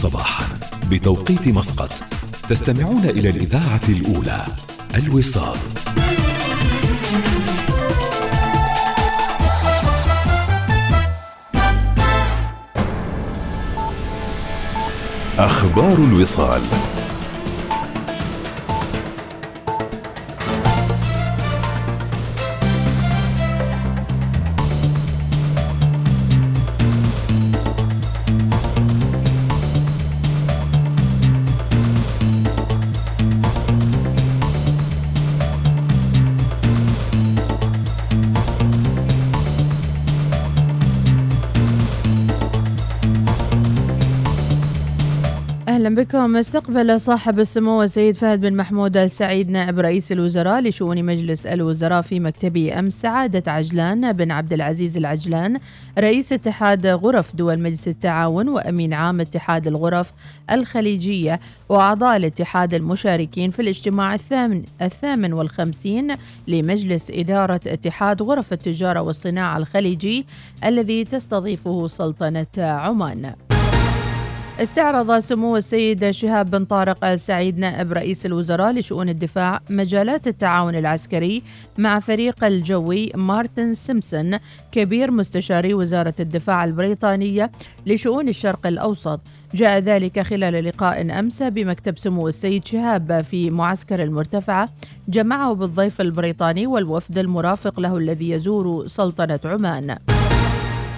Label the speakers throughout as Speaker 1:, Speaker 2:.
Speaker 1: السابعة صباحا بتوقيت مسقط تستمعون إلى الإذاعة الأولى الوصال. أخبار الوصال.
Speaker 2: بكم استقبل صاحب السمو السيد فهد بن محمود السعيد نائب رئيس الوزراء لشؤون مجلس الوزراء في مكتبه أمس سعادة عجلان بن عبد العزيز العجلان رئيس اتحاد غرف دول مجلس التعاون وأمين عام اتحاد الغرف الخليجية وأعضاء الاتحاد المشاركين في الاجتماع الثامن, الثامن والخمسين لمجلس إدارة اتحاد غرف التجارة والصناعة الخليجي الذي تستضيفه سلطنة عمان. استعرض سمو السيد شهاب بن طارق السعيد نائب رئيس الوزراء لشؤون الدفاع مجالات التعاون العسكري مع فريق الجوي مارتن سيمسون كبير مستشاري وزارة الدفاع البريطانية لشؤون الشرق الأوسط. جاء ذلك خلال لقاء أمس بمكتب سمو السيد شهاب في معسكر المرتفعة جمعه بالضيف البريطاني والوفد المرافق له الذي يزور سلطنة عمان.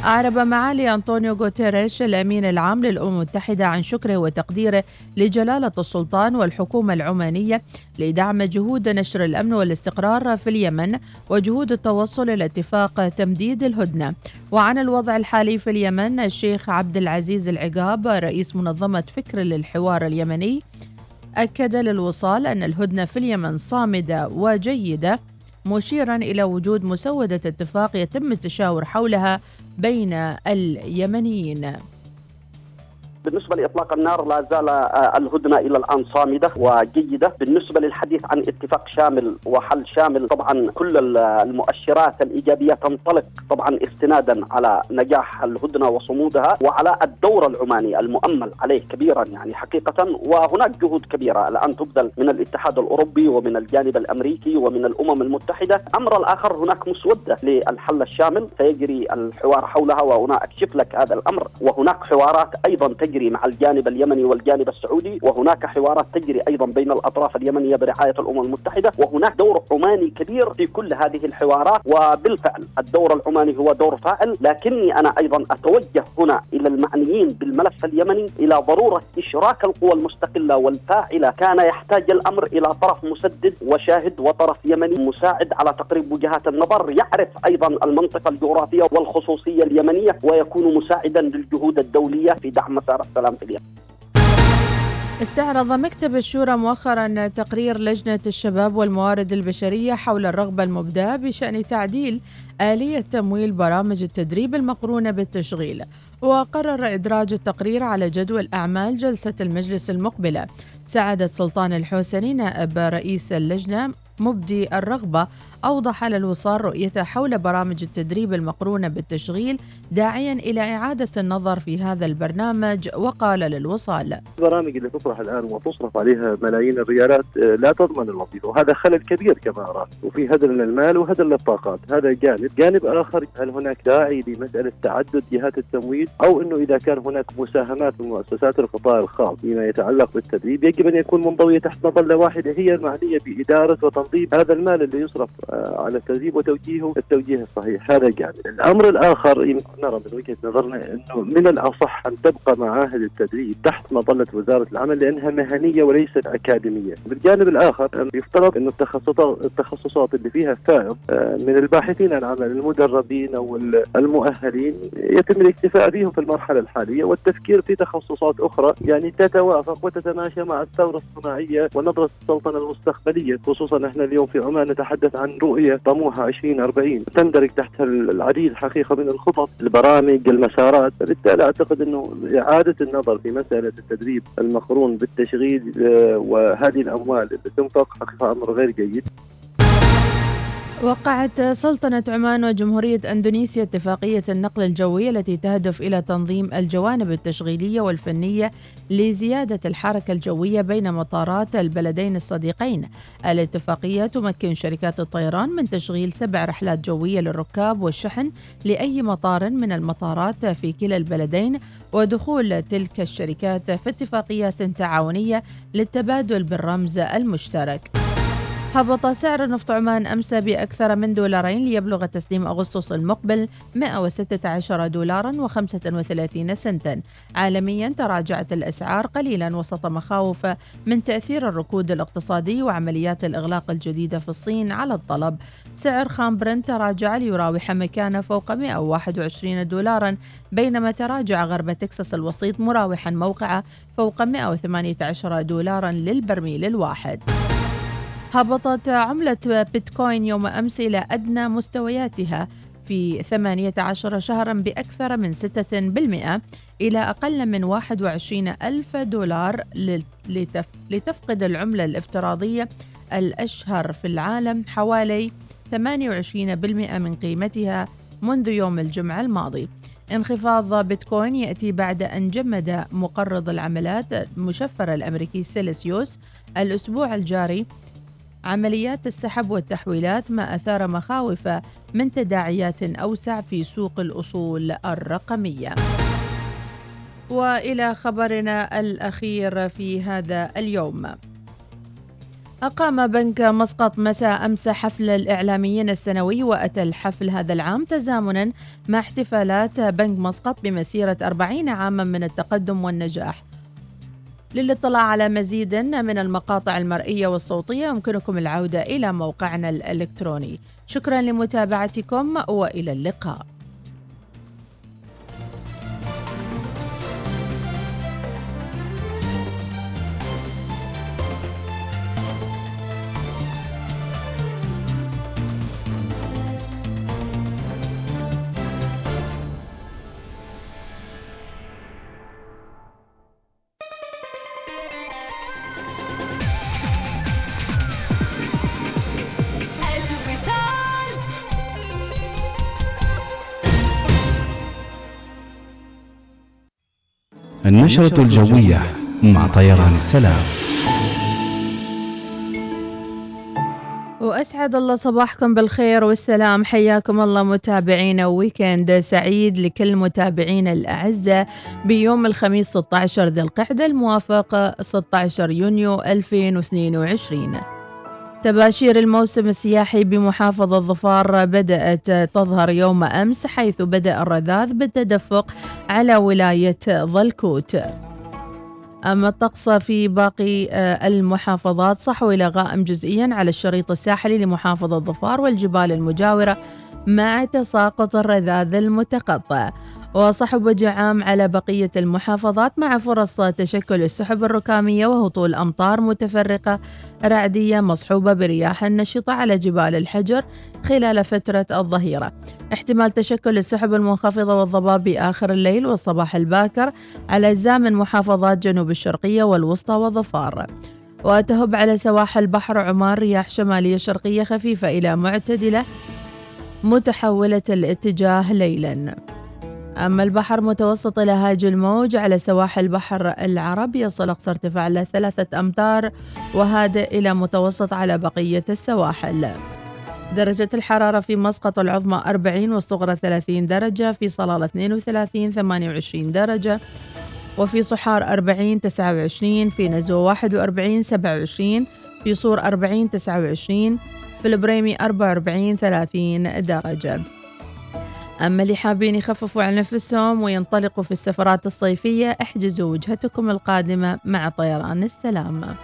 Speaker 2: أعرب معالي أنطونيو غوتيريش الأمين العام للأمم المتحدة عن شكره وتقديره لجلالة السلطان والحكومة العمانية لدعم جهود نشر الأمن والاستقرار في اليمن وجهود التوصل إلى اتفاق تمديد الهدنة. وعن الوضع الحالي في اليمن الشيخ عبد العزيز العقاب رئيس منظمة فكر للحوار اليمني أكد للوصال أن الهدنة في اليمن صامدة وجيدة. مشيرا إلى وجود مسودة اتفاق يتم التشاور حولها بين اليمنيين.
Speaker 3: بالنسبة لإطلاق النار لا زال آه، الهدنة إلى الآن صامدة وجيدة. بالنسبة للحديث عن اتفاق شامل وحل شامل طبعا كل المؤشرات الإيجابية تنطلق طبعا استنادا على نجاح الهدنة وصمودها وعلى الدور العماني المؤمل عليه كبيرا يعني حقيقة. وهناك جهود كبيرة الآن تبذل من الاتحاد الأوروبي ومن الجانب الأمريكي ومن الأمم المتحدة. أمر الآخر هناك مسودة للحل الشامل. سيجري الحوار حولها وهنا أكشف لك هذا الأمر. وهناك حوارات أيضا تجري تجري مع الجانب اليمني والجانب السعودي وهناك حوارات تجري أيضا بين الأطراف اليمنية برعاية الأمم المتحدة وهناك دور عماني كبير في كل هذه الحوارات وبالفعل الدور العماني هو دور فاعل لكني أنا أيضا أتوجه هنا إلى المعنيين بالملف اليمني إلى ضرورة إشراك القوى المستقلة والفاعلة. كان يحتاج الأمر إلى طرف مسدد وشاهد وطرف يمني مساعد على تقريب وجهات النظر يعرف أيضا المنطقة الجغرافية والخصوصية اليمنية ويكون مساعدا للجهود الدولية في دعم مسار السلام في
Speaker 2: استعرض مكتب الشورى مؤخرا تقرير لجنة الشباب والموارد البشرية حول الرغبة المبداة بشأن تعديل آلية تمويل برامج التدريب المقرونة بالتشغيل. وقرر إدراج التقرير على جدول أعمال جلسة المجلس المقبلة. سعادة سلطان الحوسني نائب رئيس اللجنة مبدي الرغبة أوضح للوصال رؤيته حول برامج التدريب المقرونة بالتشغيل داعيا إلى إعادة النظر في هذا البرنامج وقال للوصال
Speaker 4: البرامج اللي تطرح الآن وتصرف عليها ملايين الريالات آه، لا تضمن الوظيفة وهذا خلل كبير كما أرى وفي هدر للمال وهدر للطاقات هذا جانب. جانب آخر هل هناك داعي لمسألة تعدد جهات التمويل؟ أو أنه إذا كان هناك مساهمات من مؤسسات القطاع الخاص فيما يتعلق بالتدريب يجب أن يكون منضوية تحت مظلة واحدة هي المعنية بإدارة وتنظيم هذا المال اللي يصرف على التدريب وتوجيهه التوجيه الصحيح. هذا جانب. الأمر الآخر نرى من وجهة نظرنا أنه من الأصح أن تبقى معاهد التدريب تحت مظلة وزارة العمل لأنها مهنية وليست أكاديمية. بالجانب الآخر يفترض أن التخصصات التخصصات اللي فيها فائض آه، من الباحثين عن عمل المدربين أو المؤهلين يتم الاكتفاء بهم في المرحلة الحالية والتفكير في تخصصات أخرى يعني تتوافق وتتماشى مع الثورة الصناعية ونظرة السلطنة المستقبلية خصوصا إحنا اليوم في عمان نتحدث عن رؤية طموحة 2040 تندرج تحت العديد حقيقة من الخطط البرامج المسارات. بالتالي أعتقد أنه إعادة النظر في مسألة التدريب المقرون بالتشغيل آه، وهذه الأموال اللي تنفق حقيقة أمر غير جيد.
Speaker 2: وقعت سلطنة عمان وجمهورية أندونيسيا اتفاقية النقل الجوي التي تهدف إلى تنظيم الجوانب التشغيلية والفنية لزيادة الحركة الجوية بين مطارات البلدين الصديقين. الاتفاقية تمكن شركات الطيران من تشغيل سبع رحلات جوية للركاب والشحن لأي مطار من المطارات في كلا البلدين ودخول تلك الشركات في اتفاقيات تعاونية للتبادل بالرمز المشترك. هبط سعر نفط عمان أمس بأكثر من دولارين ليبلغ تسليم أغسطس المقبل 116 دولارا و35 سنتا. عالميا تراجعت الأسعار قليلا وسط مخاوف من تأثير الركود الاقتصادي وعمليات الإغلاق الجديدة في الصين على الطلب. سعر خام برنت تراجع ليراوح مكانه فوق 121 دولارا بينما تراجع غرب تكساس الوسيط مراوحا موقعة فوق 118 دولارا للبرميل الواحد. هبطت عملة بيتكوين يوم أمس إلى أدنى مستوياتها في 18 شهرا بأكثر من 6% إلى أقل من 21 ألف دولار لتفقد العملة الافتراضية الأشهر في العالم حوالي 28% من قيمتها منذ يوم الجمعة الماضي. انخفاض بيتكوين يأتي بعد أن جمد مقرض العملات المشفر الأمريكي سيليسيوس الأسبوع الجاري عمليات السحب والتحويلات ما أثار مخاوف من تداعيات أوسع في سوق الأصول الرقمية. وإلى خبرنا الأخير في هذا اليوم. أقام بنك مسقط مساء أمس حفل الإعلاميين السنوي وأتى الحفل هذا العام تزامنا مع احتفالات بنك مسقط بمسيرة 40 عاما من التقدم والنجاح للاطلاع على مزيد من المقاطع المرئية والصوتية يمكنكم العودة إلى موقعنا الإلكتروني. شكرا لمتابعتكم وإلى اللقاء.
Speaker 1: النشرة الجوية مع طيران السلام.
Speaker 2: وأسعد الله صباحكم بالخير والسلام. حياكم الله متابعينا ويكند سعيد لكل متابعينا الأعزة بيوم الخميس 16 ذي القعدة الموافق 16 يونيو 2022 تباشير الموسم السياحي بمحافظة ظفار بدأت تظهر يوم أمس حيث بدأ الرذاذ بالتدفق على ولاية ظلكوت. أما الطقس في باقي آه، المحافظات صحو إلى غائم جزئيا على الشريط الساحلي لمحافظة ظفار والجبال المجاورة مع تساقط الرذاذ المتقطع. وصحب وجه عام على بقية المحافظات مع فرص تشكل السحب الركامية وهطول أمطار متفرقة رعدية مصحوبة برياح نشطة على جبال الحجر خلال فترة الظهيرة. احتمال تشكل السحب المنخفضة والضباب بآخر الليل والصباح الباكر على أجزاء من محافظات جنوب الشرقية والوسطى وظفار وتهب على سواحل بحر عمان رياح شمالية شرقية خفيفة إلى معتدلة متحولة الاتجاه ليلاً. أما البحر متوسط إلى هاج الموج على سواحل بحر العرب يصل أقصى ارتفاع إلى ثلاثة أمتار وهادئ إلى متوسط على بقية السواحل. درجة الحرارة في مسقط العظمى 40 والصغرى 30 درجة في صلالة 32 28 درجة وفي صحار 40 29 في نزوة 41 27 في صور 40 29 في البريمي 44 30 درجة. أما اللي حابين يخففوا عن نفسهم وينطلقوا في السفرات الصيفية احجزوا وجهتكم القادمة مع طيران السلام.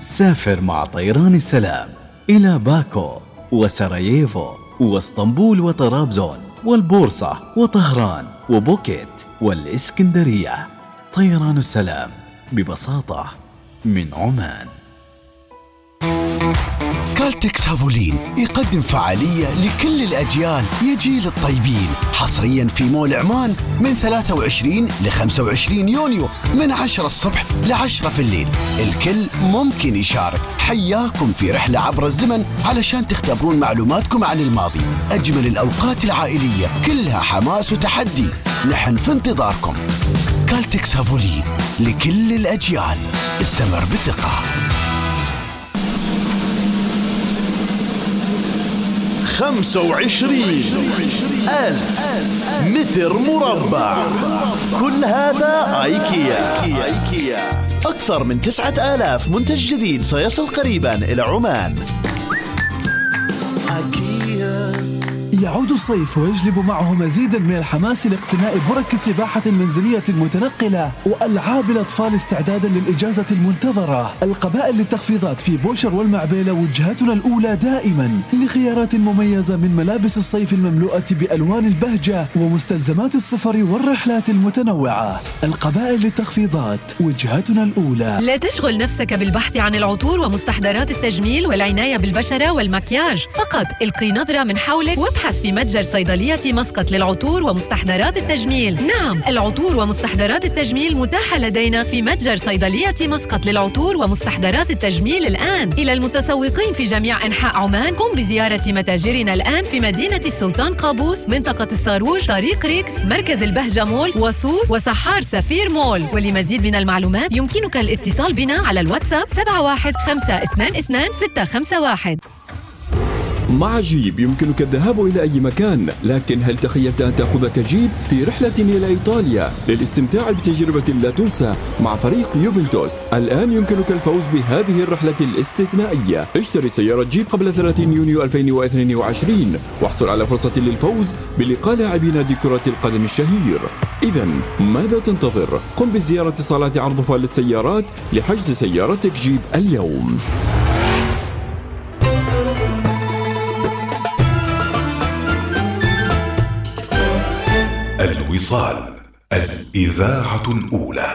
Speaker 1: سافر مع طيران السلام إلى باكو وسراييفو واسطنبول وطرابزون وبورصة وطهران وبوكيت والإسكندرية. طيران السلام ببساطة من عمان.
Speaker 5: Caltex Havoline يقدم فعالية لكل الأجيال يا جيل الطيبين حصريا في مول عمان من 23 ل 25 يونيو من 10 الصبح ل 10 في الليل. الكل ممكن يشارك. حياكم في رحلة عبر الزمن علشان تختبرون معلوماتكم عن الماضي. أجمل الأوقات العائلية كلها حماس وتحدي. نحن في انتظاركم. كالتكس هافولين لكل الأجيال. استمر بثقة
Speaker 6: خمسة وعشرين ألف متر مربع. كل هذا آيكيا. آيكيا. أكثر من تسعة آلاف منتج جديد سيصل قريبا إلى عمان.
Speaker 7: يعود الصيف ويجلب معه مزيدا من الحماس لاقتناء برك سباحة منزلية متنقلة وألعاب الأطفال استعدادا للإجازة المنتظرة. القبائل للتخفيضات في بوشر والمعبيلة وجهتنا الأولى دائما لخيارات مميزة من ملابس الصيف المملوءة بألوان البهجة ومستلزمات السفر والرحلات المتنوعة. القبائل للتخفيضات وجهتنا الأولى.
Speaker 8: لا تشغل نفسك بالبحث عن العطور ومستحضرات التجميل والعناية بالبشرة والمكياج. فقط القي نظرة من حولك وابحث ابحث في متجر صيدلية مسقط للعطور ومستحضرات التجميل. نعم. العطور ومستحضرات التجميل متاحة لدينا في متجر صيدلية مسقط للعطور ومستحضرات التجميل الآن. إلى المتسوقين في جميع أنحاء عمان قم بزيارة متاجرنا الآن في مدينة السلطان قابوس منطقة الصاروج طريق ريكس مركز البهجة مول وصور وسحار سفير مول. ولمزيد من المعلومات يمكنك الاتصال بنا على الواتساب 71522 651
Speaker 9: مع جيب يمكنك الذهاب إلى أي مكان لكن هل تخيلت أن تأخذك جيب في رحلة إلى إيطاليا؟ للاستمتاع بتجربة لا تنسى مع فريق يوفنتوس. الآن يمكنك الفوز بهذه الرحلة الاستثنائية. اشتري سيارة جيب قبل 30 يونيو 2022 واحصل على فرصة للفوز بلقاء لاعبي نادي كرة القدم الشهير. إذا ماذا تنتظر؟ قم بزيارة صالات عرض للسيارات لحجز سيارتك جيب اليوم.
Speaker 1: الوصال الإذاعة الأولى.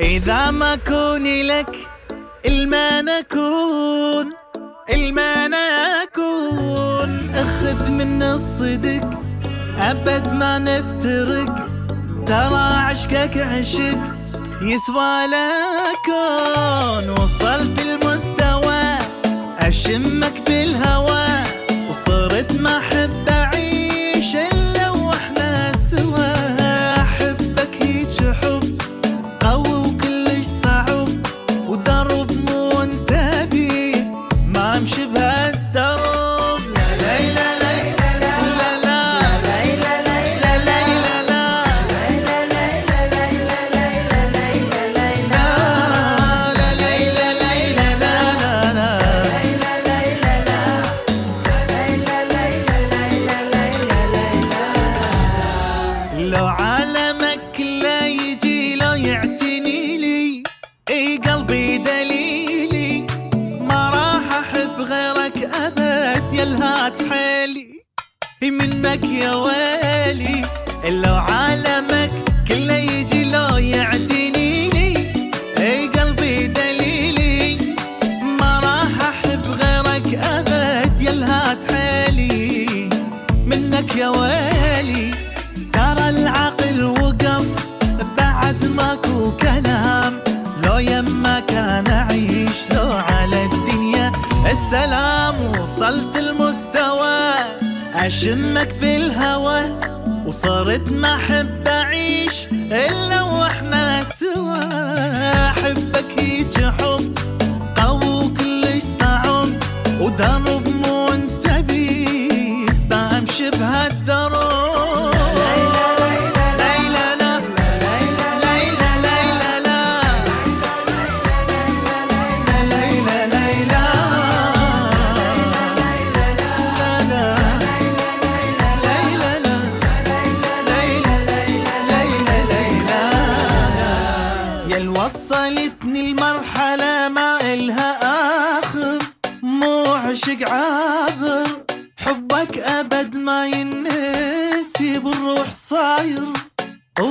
Speaker 10: إذا ما كوني لك الما نكون الما نكون أخذ من الصدق أبد ما نفترق. ترى عشقك عشق يسوى لكون وصلت المستوى أشمك بالهوى. صرت ما احب اعيش إلا وإحنا سوا. أحبك هيج حب قوي وكلش صعب. ودرب مو أنت بيه ما أمشي بها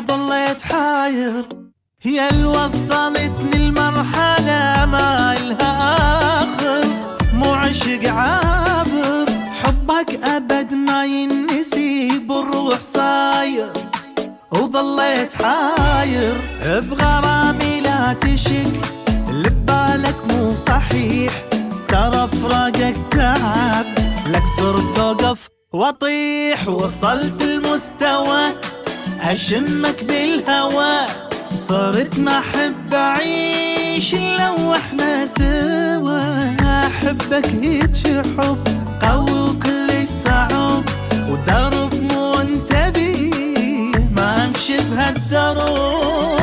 Speaker 10: وظليت حاير. يا اللي وصلتني المرحلة ما إلها آخر. مو عشق عابر. حبك أبد ما ينسي بالروح صاير. وظليت حاير. بغرامي لا تشك اللي ببالك مو صحيح. ترى فراقك تعب لك صرت اوقف واطيح وصلت المستوى أشمك بالهوى صرت ما أحب أعيش إلا وإحنا سوا. أحبك هيك حب قوي وكلش صعب ودرب مو انتبه ما أمشي بهالدروب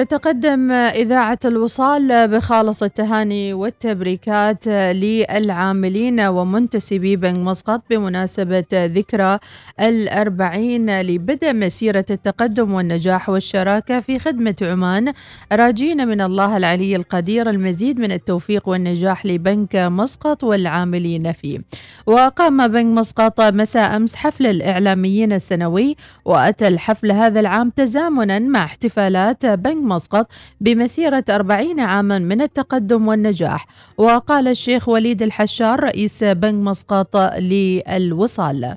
Speaker 2: تتقدم إذاعة الوصال بخالص التهاني والتبريكات للعاملين ومنتسبي بنك مسقط بمناسبة ذكرى الأربعين لبدء مسيرة التقدم والنجاح والشراكة في خدمة عمان. راجين من الله العلي القدير المزيد من التوفيق والنجاح لبنك مسقط والعاملين فيه. وقام بنك مسقط مساء أمس حفل الإعلاميين السنوي وأتى الحفل هذا العام تزامنا مع احتفالات بنك مسقط بمسيرة 40 عاما من التقدم والنجاح. وقال الشيخ وليد الحشار رئيس بنك مسقط للوصال.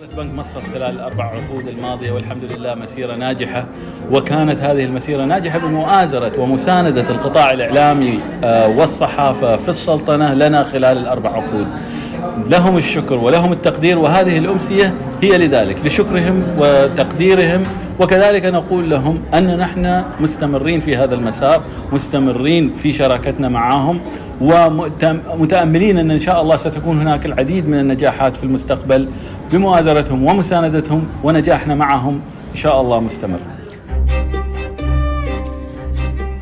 Speaker 11: مسيرة بنك مسقط خلال الأربع عقود الماضية والحمد لله مسيرة ناجحة. وكانت هذه المسيرة ناجحة بمؤازرة ومساندة القطاع الإعلامي آه، والصحافة في السلطنة لنا خلال الأربع عقود. لهم الشكر ولهم التقدير وهذه الأمسية هي لذلك لشكرهم وتقديرهم. وكذلك نقول لهم أن نحن مستمرين في هذا المسار مستمرين في شراكتنا معهم ومتأملين أن إن شاء الله ستكون هناك العديد من النجاحات في المستقبل بمؤازرتهم ومساندتهم ونجاحنا معهم إن شاء الله مستمر.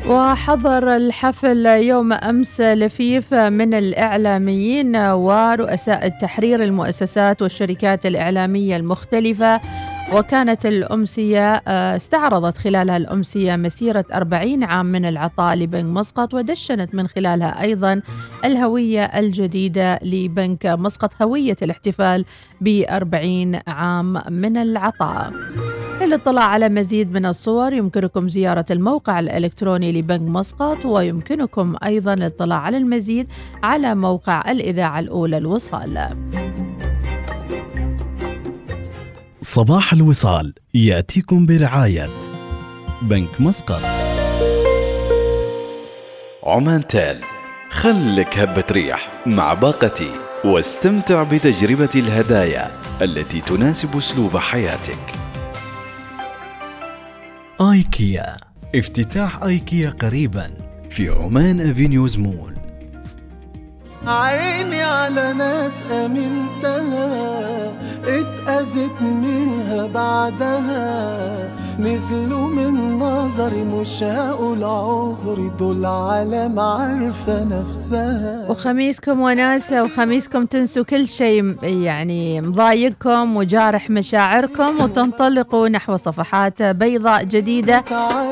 Speaker 2: وحضر الحفل يوم أمس لفيف من الإعلاميين ورؤساء التحرير المؤسسات والشركات الإعلامية المختلفة. وكانت الأمسية آه، استعرضت خلالها الأمسية مسيرة 40 عام من العطاء لبنك مسقط ودشنت من خلالها أيضا الهوية الجديدة لبنك مسقط هوية الاحتفال ب 40 عام من العطاء. للاطلاع على مزيد من الصور يمكنكم زيارة الموقع الإلكتروني لبنك مسقط ويمكنكم أيضا الاطلاع على المزيد على موقع الإذاعة الأولى الوصال.
Speaker 12: صباح الوصال يأتيكم برعاية بنك مسقط.
Speaker 13: عمان تال خلك هبة ريح مع باقتي واستمتع بتجربة الهدايا التي تناسب أسلوب حياتك.
Speaker 12: آيكيا. افتتاح آيكيا قريبا في عمان أفينيوز مول.
Speaker 10: عيني على ناس آمنتها اتأذت منها بعدها نزلوا من نظري مش هقول عذري دول عالم عارفة نفسها
Speaker 2: وخميسكم وناسة وخميسكم تنسوا كل شيء يعني مضايقكم وجارح مشاعركم وتنطلقوا نحو صفحات بيضاء جديدة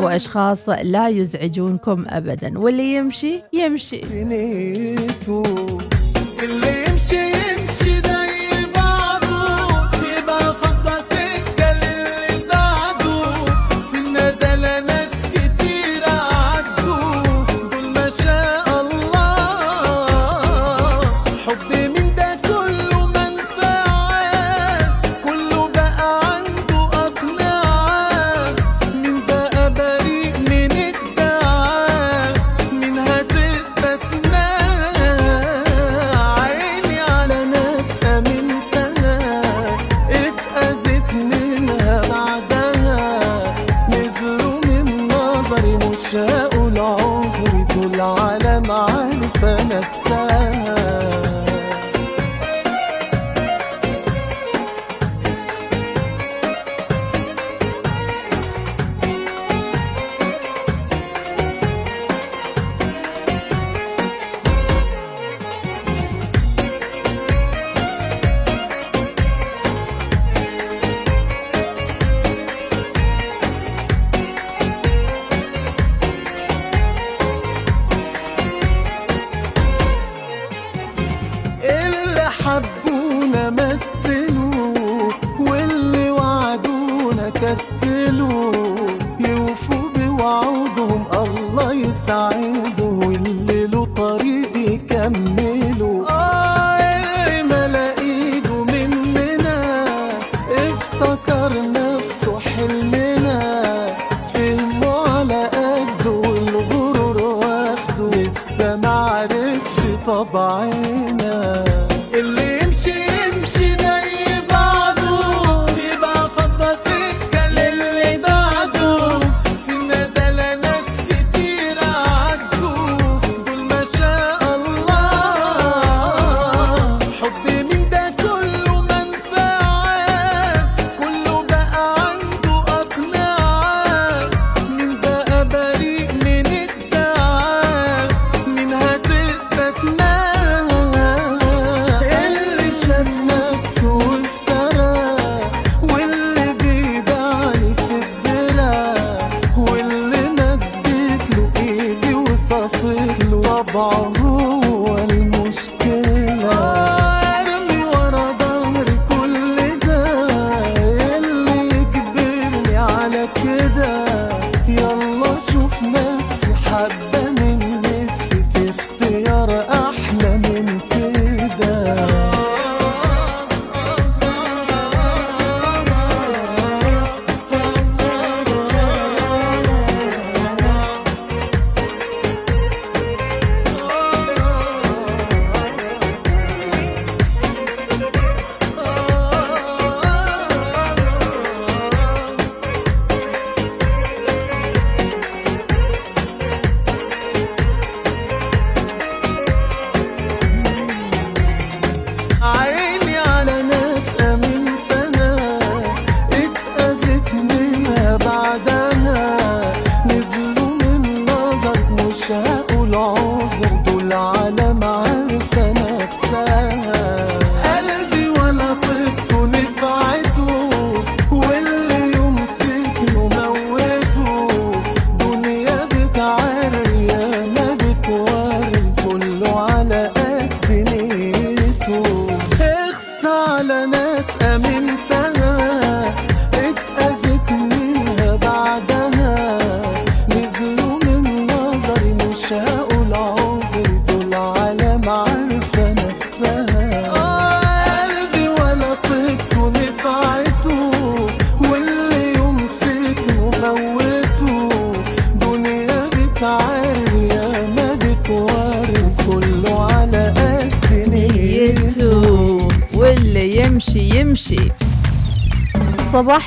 Speaker 2: وأشخاص لا يزعجونكم أبدا. واللي يمشي يمشي.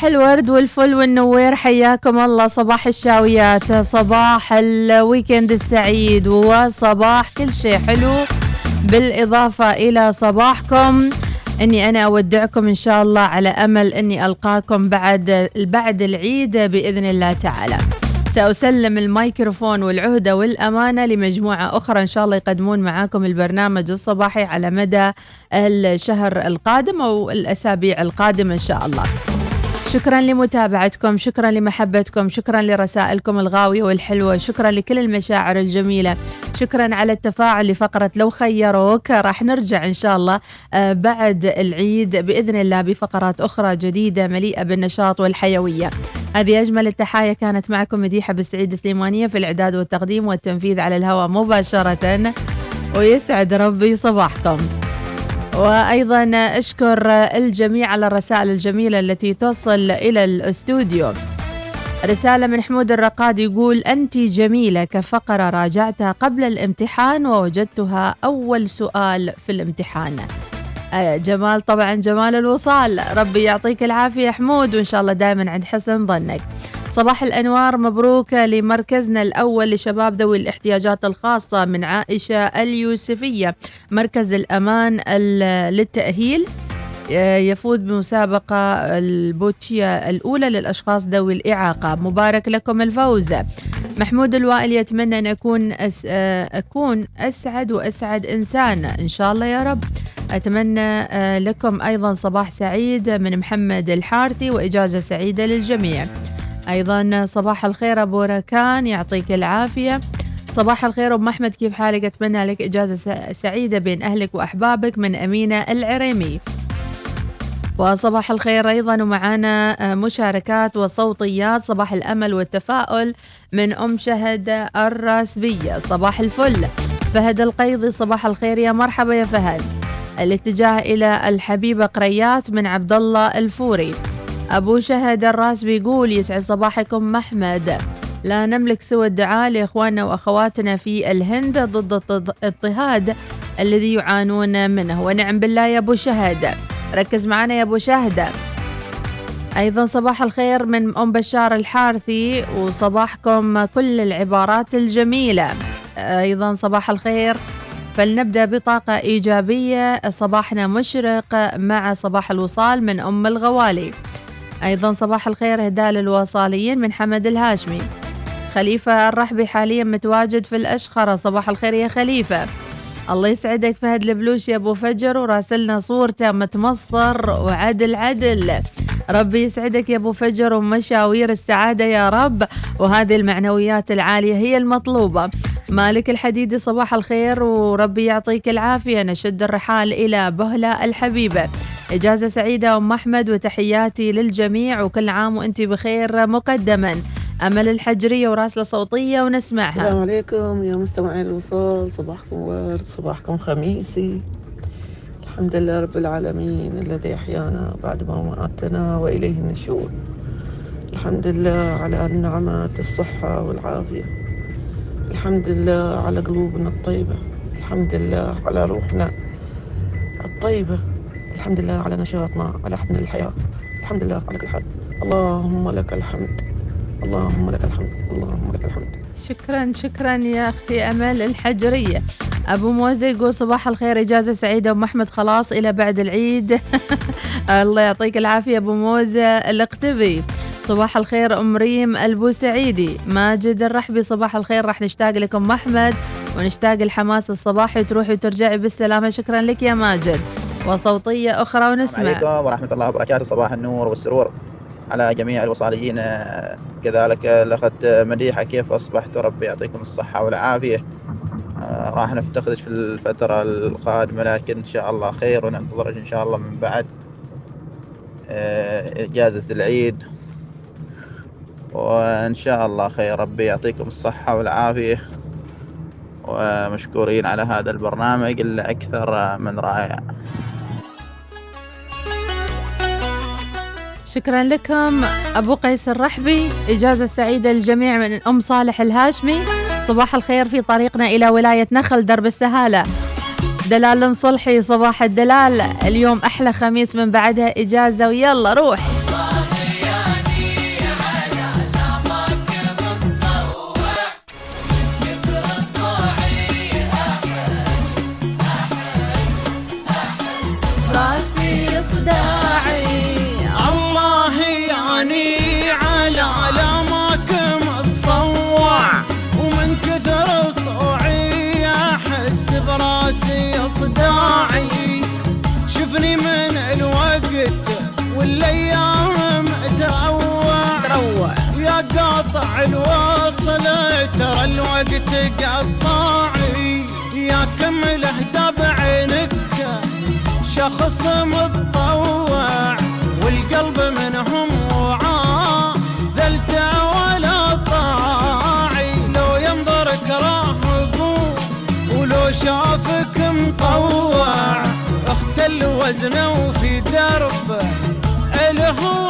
Speaker 2: صباح الورد والفل والنوير حياكم الله. صباح الشاويات صباح ال weekend السعيد وصباح كل شيء حلو. بالإضافة إلى صباحكم إني أنا أودعكم إن شاء الله على أمل إني ألقاكم بعد بعد العيد بإذن الله تعالى. سأسلم الميكروفون والعهدة والأمانة لمجموعة أخرى إن شاء الله يقدمون معاكم البرنامج الصباحي على مدى الشهر القادم أو الأسابيع القادمة إن شاء الله. شكرا لمتابعتكم شكرا لمحبتكم شكرا لرسائلكم الغاوية والحلوة شكرا لكل المشاعر الجميلة شكرا على التفاعل لفقرة لو خيروك. راح نرجع إن شاء الله آه، بعد العيد بإذن الله بفقرات أخرى جديدة مليئة بالنشاط والحيوية. هذه أجمل التحايا كانت معكم مديحة بالسعيد سليمانية في الإعداد والتقديم والتنفيذ على الهواء مباشرة. ويسعد ربي صباحكم. وأيضا أشكر الجميع على الرسائل الجميلة التي تصل إلى الاستوديو. رسالة من حمود الرقاد يقول أنت جميلة كفقرة راجعتها قبل الامتحان ووجدتها أول سؤال في الامتحان. آه، جمال طبعا جمال الوصال. ربي يعطيك العافية حمود وإن شاء الله دائما عند حسن ظنك. صباح الأنوار مبروك لمركزنا الأول لشباب ذوي الاحتياجات الخاصة من عائشة اليوسفية. مركز الأمان ال- للتأهيل آه، يفوز بمسابقة البوتشية الأولى للأشخاص ذوي الإعاقة. مبارك لكم الفوز. محمود الوائل يتمنى أن أكون أس آه، أكون أسعد وأسعد إنسان. إن شاء الله يا رب. أتمنى آه، لكم أيضا صباح سعيد من محمد الحارثي وإجازة سعيدة للجميع. أيضا صباح الخير أبو ركان يعطيك العافية. صباح الخير أم أحمد كيف حالك؟ أتمنى لك إجازة سعيدة بين أهلك وأحبابك من أمينة العريمي. وصباح الخير أيضا ومعنا آه، مشاركات وصوتيات صباح الأمل والتفاؤل من أم شهد الراسبية. صباح الفل. فهد القيضي صباح الخير يا مرحبا يا فهد. الاتجاه إلى الحبيبة قريات من عبد الله الفوري. أبو شهد الراس بيقول يسعد صباحكم محمد. لا نملك سوى الدعاء لإخواننا وأخواتنا في الهند ضد الاضطهاد الذي يعانون منه. ونعم بالله يا أبو شهد. ركز معنا يا أبو شهد. أيضا صباح الخير من أم بشار الحارثي وصباحكم كل العبارات الجميلة. أيضا صباح الخير فلنبدأ بطاقة إيجابية. صباحنا مشرق مع صباح الوصال من أم الغوالي. أيضا صباح الخير هدال الوصاليين من حمد الهاشمي. خليفة الرحبي حاليا متواجد في الأشخرة صباح الخير يا خليفة. الله يسعدك فهد البلوش يا أبو فجر وراسلنا صورته متمصر وعدل عدل. ربي يسعدك يا أبو فجر ومشاوير السعادة يا رب. وهذه المعنويات العالية هي المطلوبة. مالك الحديدي صباح الخير وربي يعطيك العافية. نشد الرحال إلى بهلة الحبيبة. إجازة سعيدة أم أحمد وتحياتي للجميع وكل عام وأنت بخير مقدما. أمل الحجرية وراسلة صوتية ونسمعها.
Speaker 14: السلام عليكم يا مستمعين الوصول صباحكم ورد صباحكم خميسي. الحمد لله رب العالمين الذي أحيانا بعد ما ماتنا وإليه النشور. الحمد لله على النعمات الصحة والعافية. الحمد لله على قلوبنا الطيبة. الحمد لله على روحنا الطيبة. الحمد لله على نشاطنا على حمل الحياة الحمد لله على كل حال. اللهم لك الحمد. اللهم لك الحمد. اللهم لك الحمد.
Speaker 2: شكرا شكرا يا أختي أمل الحجرية. أبو موزة يقول صباح الخير إجازة سعيدة أم أحمد خلاص إلى بعد العيد. الله يعطيك العافية أبو موزة الاقتبي صباح الخير أم ريم البوسعيدي. ماجد الرحبي صباح الخير. راح نشتاق لكم أحمد ونشتاق الحماس الصباحي تروحي وترجعي بالسلامة. شكرا لك يا ماجد. وصوتية أخرى ونسمع.
Speaker 15: عليكم ورحمة الله وبركاته. صباح النور والسرور على جميع الوصاليين كذلك الأخت مديحة كيف أصبحت ربي؟ يعطيكم الصحة والعافية. آه، راح نفتقدك في الفترة القادمة لكن إن شاء الله خير وننتظرك إن شاء الله من بعد. آه، إجازة العيد. وإن شاء الله خير ربي. يعطيكم الصحة والعافية. ومشكورين على هذا البرنامج اللي أكثر من رائع.
Speaker 2: شكرا لكم. أبو قيس الرحبي إجازة سعيدة للجميع من أم صالح الهاشمي. صباح الخير في طريقنا إلى ولاية نخل درب السهالة. دلال المصلحي صباح الدلال. اليوم أحلى خميس من بعدها إجازة ويلا روح.
Speaker 10: الوصل ترى الوقت قطاعي. يا كمل اهدى بعينك شخص متطوع والقلب منهم وعاء ذلت ولا طاعي. لو ينظرك راهب ولو شافك مطوع. اختل وزنه وفي درب الهوى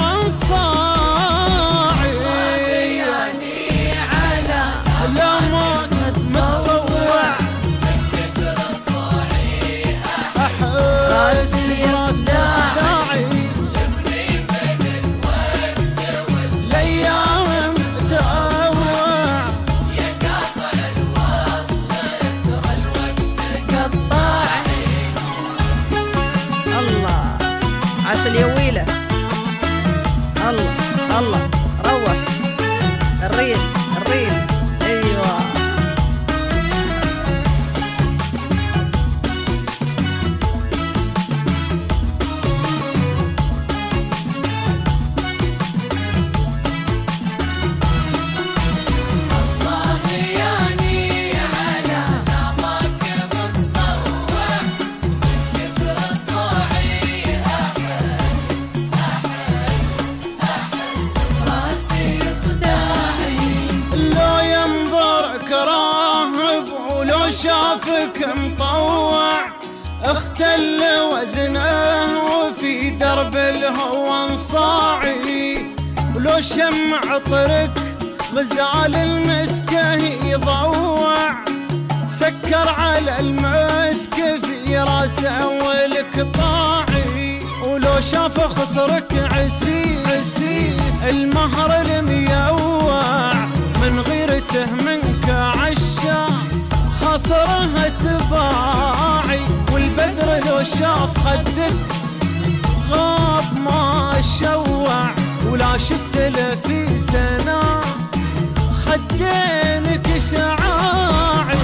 Speaker 10: خصرك عسيف عسيف المهر الميوع من غيرته منك عشا. خصرها سباعي والبدر لو شاف خدك غاب ما شوع ولا شفت له في سنة خدينك شعاعي.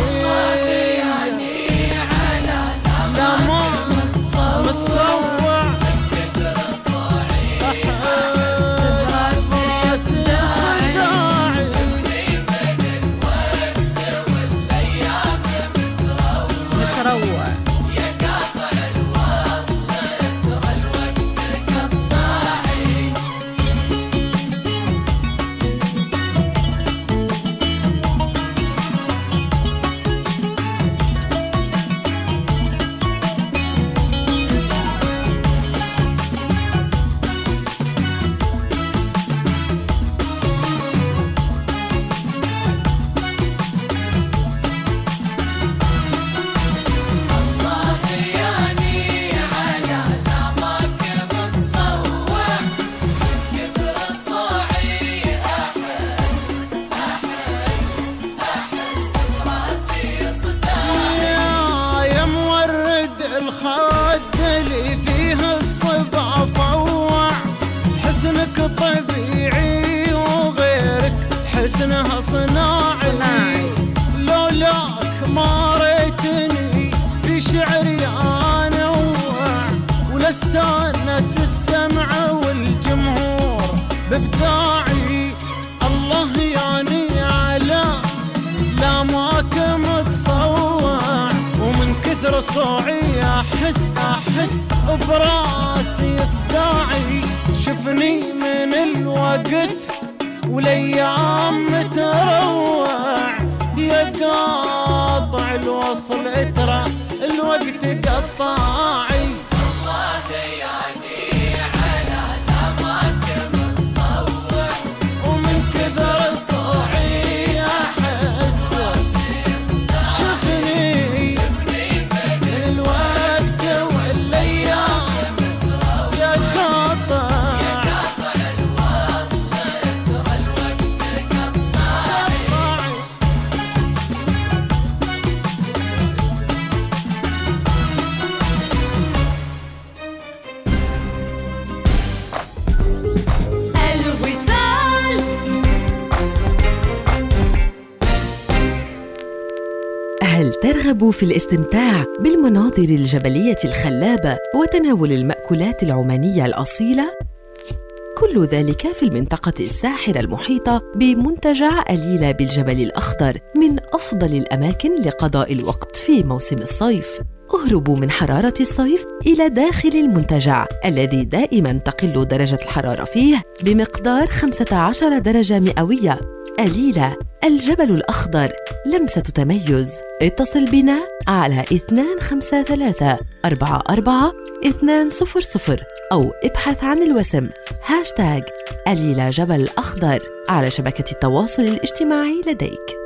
Speaker 16: هل ترغب في الاستمتاع بالمناظر الجبلية الخلابة وتناول المأكولات العمانية الأصيلة؟ كل ذلك في المنطقة الساحرة المحيطة بمنتجع أليلة بالجبل الأخضر من أفضل الأماكن لقضاء الوقت في موسم الصيف اهربوا من حرارة الصيف إلى داخل المنتجع الذي دائما تقل درجة الحرارة فيه بمقدار 15 درجة مئوية. Alila الجبل الأخضر. لمسة تميز. اتصل بنا على 253 44 200 أو ابحث عن الوسم. هاشتاج Alila جبل أخضر. على شبكة التواصل الاجتماعي لديك.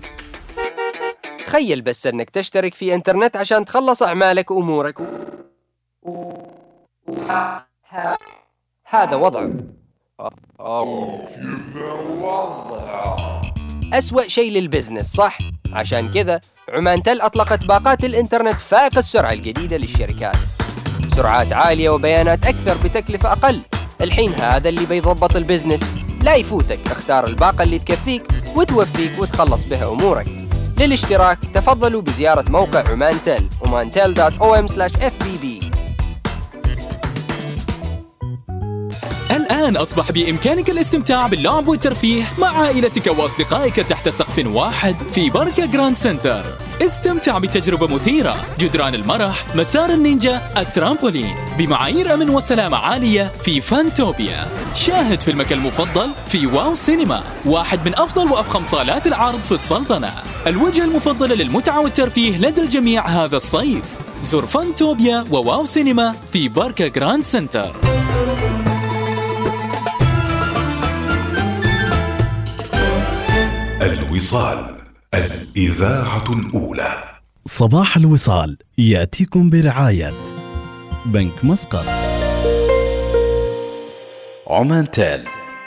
Speaker 17: تخيل بس أنك تشترك في إنترنت عشان تخلص أعمالك وأمورك. هذا وضع. أسوأ شيء للبزنس صح؟ عشان كذا عمان تل أطلقت باقات الإنترنت فائق السرعة الجديدة للشركات. سرعات عالية وبيانات أكثر بتكلفة أقل. الحين هذا اللي بيضبط ال business. لا يفوتك اختار الباقة اللي تكفيك وتوفيك وتخلص بها أمورك. للاشتراك تفضلوا بزيارة موقع عمانتل omantel.om/fbb
Speaker 18: الآن أصبح بإمكانك الاستمتاع باللعب والترفيه مع عائلتك وأصدقائك تحت سقف واحد في بركة Grand Center استمتع بتجربة مثيرة. جدران المرح مسار النينجا الترامبولين. بمعايير أمن وسلامة عالية في Funtopia. شاهد فيلمك المفضل في Wow Cinema. واحد من أفضل وأفخم صالات العرض في السلطنة. الوجهة المفضلة للمتعة والترفيه لدى الجميع هذا الصيف. زور Funtopia و Wow Cinema في بركة Grand Center.
Speaker 1: الوصال. الإذاعة الأولى.
Speaker 12: صباح الوصال يأتيكم برعاية بنك مسقط.
Speaker 13: عمان تال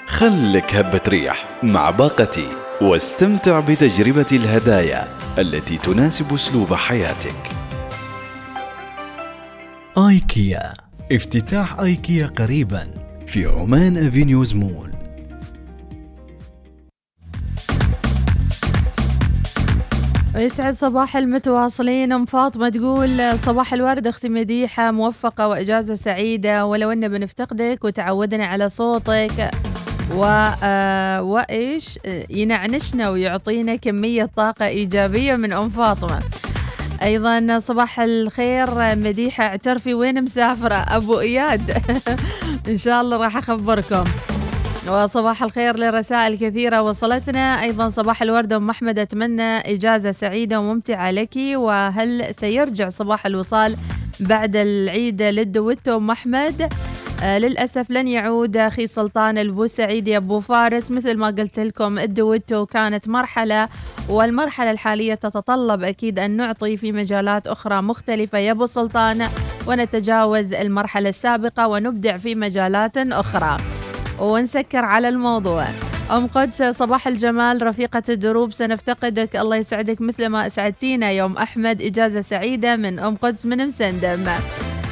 Speaker 13: خلك هبة ريح مع باقتي واستمتع بتجربة الهدايا التي تناسب أسلوب حياتك.
Speaker 12: آيكيا افتتاح آيكيا قريبا في عمان أفينيوز مول.
Speaker 2: ويسعد صباح المتواصلين. أم فاطمة تقول صباح الورد أختي مديحة موفقة وإجازة سعيدة ولو أن بنفتقدك وتعودنا على صوتك. و آه، وإيش؟ ينعنشنا ويعطينا كمية طاقة إيجابية من أم فاطمة. أيضا صباح الخير مديحة اعترفي وين مسافرة؟ أبو إياد. إن شاء الله راح أخبركم. وصباح الخير لرسائل كثيرة وصلتنا أيضا صباح الورد. أم أحمد أتمنى إجازة سعيدة وممتعة لك. وهل سيرجع صباح الوصال بعد العيد للدويتو؟ أم أحمد آه للأسف لن يعود أخي سلطان البوسعيدي أبو فارس. مثل ما قلت لكم الدويتو كانت مرحلة والمرحلة الحالية تتطلب أكيد أن نعطي في مجالات أخرى مختلفة. يا أبو سلطان ونتجاوز المرحلة السابقة ونبدع في مجالات أخرى. ونسكر على الموضوع. أم قدس صباح الجمال رفيقة الدروب سنفتقدك. الله يسعدك مثل ما أسعدتينا. يوم أحمد إجازة سعيدة من أم قدس من مسندم.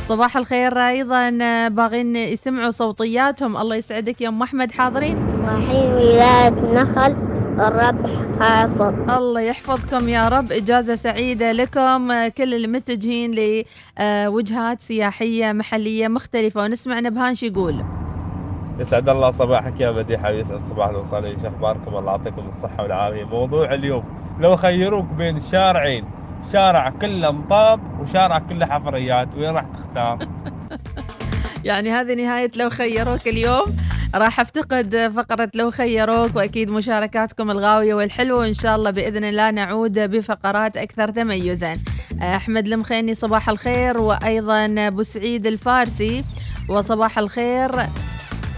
Speaker 2: صباح الخير أيضا. باغين يسمعوا صوتياتهم. الله يسعدك يا أم أحمد. حاضرين؟
Speaker 19: رايحين ولاية نخل الربح حافظ.
Speaker 2: الله يحفظكم يا رب. إجازة سعيدة لكم. كل المتجهين لوجهات سياحية محلية مختلفة. ونسمع نبهان شو يقول.
Speaker 20: يسعد الله صباحك يا مديحة ويسعد صباح الوصالين شو أخباركم؟ الله يعطيكم الصحة والعافية. موضوع اليوم لو خيروك بين شارعين شارع كله مطاب وشارع كله حفريات وين راح تختار؟
Speaker 2: يعني هذه نهاية لو خيروك اليوم. راح أفتقد فقرة لو خيروك وأكيد مشاركاتكم الغاوية والحلوة وإن شاء الله بإذن الله نعود بفقرات أكثر تميزا. أحمد المخيني صباح الخير وأيضا أبو سعيد الفارسي وصباح الخير.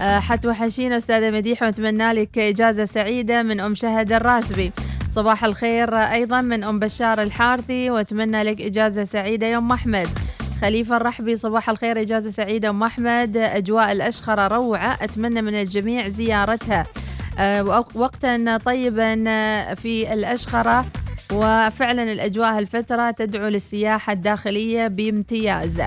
Speaker 2: حتوحشينا أستاذة مديحة ونتمنى لك إجازة سعيدة من أم شهد الراسبي. صباح الخير أيضا من أم بشار الحارثي وأتمنى لك إجازة سعيدة يوم أحمد. خليفة الرحبي صباح الخير إجازة سعيدة أم أحمد. أجواء الأشخرة روعة أتمنى من الجميع زيارتها. آه، وقتا طيبا في الأشخرة وفعلا الأجواء هالفترة تدعو للسياحة الداخلية بامتياز.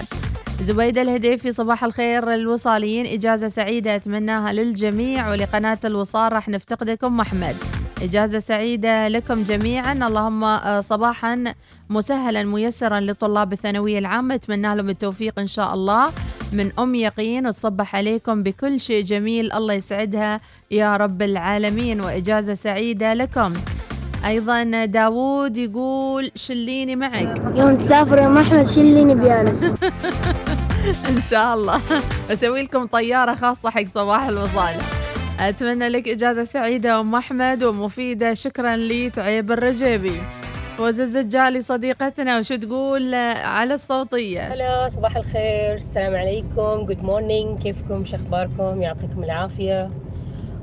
Speaker 2: زبيدة الهديفي صباح الخير الوصاليين إجازة سعيدة أتمناها للجميع ولقناة الوصال راح نفتقدكم. أحمد إجازة سعيدة لكم جميعا. اللهم آه، صباحا مسهلا ميسرا لطلاب الثانوية العامة. أتمنى لهم التوفيق إن شاء الله. من أم يقين وتصبح عليكم بكل شيء جميل. الله يسعدها يا رب العالمين. وإجازة سعيدة لكم. أيضا داوود يقول شليني معك.
Speaker 19: يوم تسافر يا أحمد شليني بيانك.
Speaker 2: ان شاء الله. بسوي لكم طيارة خاصة حق صباح الوصال. أتمنى لك إجازة سعيدة أم أحمد ومفيدة. شكرا لي تعيب الرجيبي. وزز الجالي صديقتنا وشو تقول على الصوتية؟
Speaker 21: هلا صباح الخير. السلام عليكم. good morning كيفكم؟ شو أخباركم؟ يعطيكم العافية.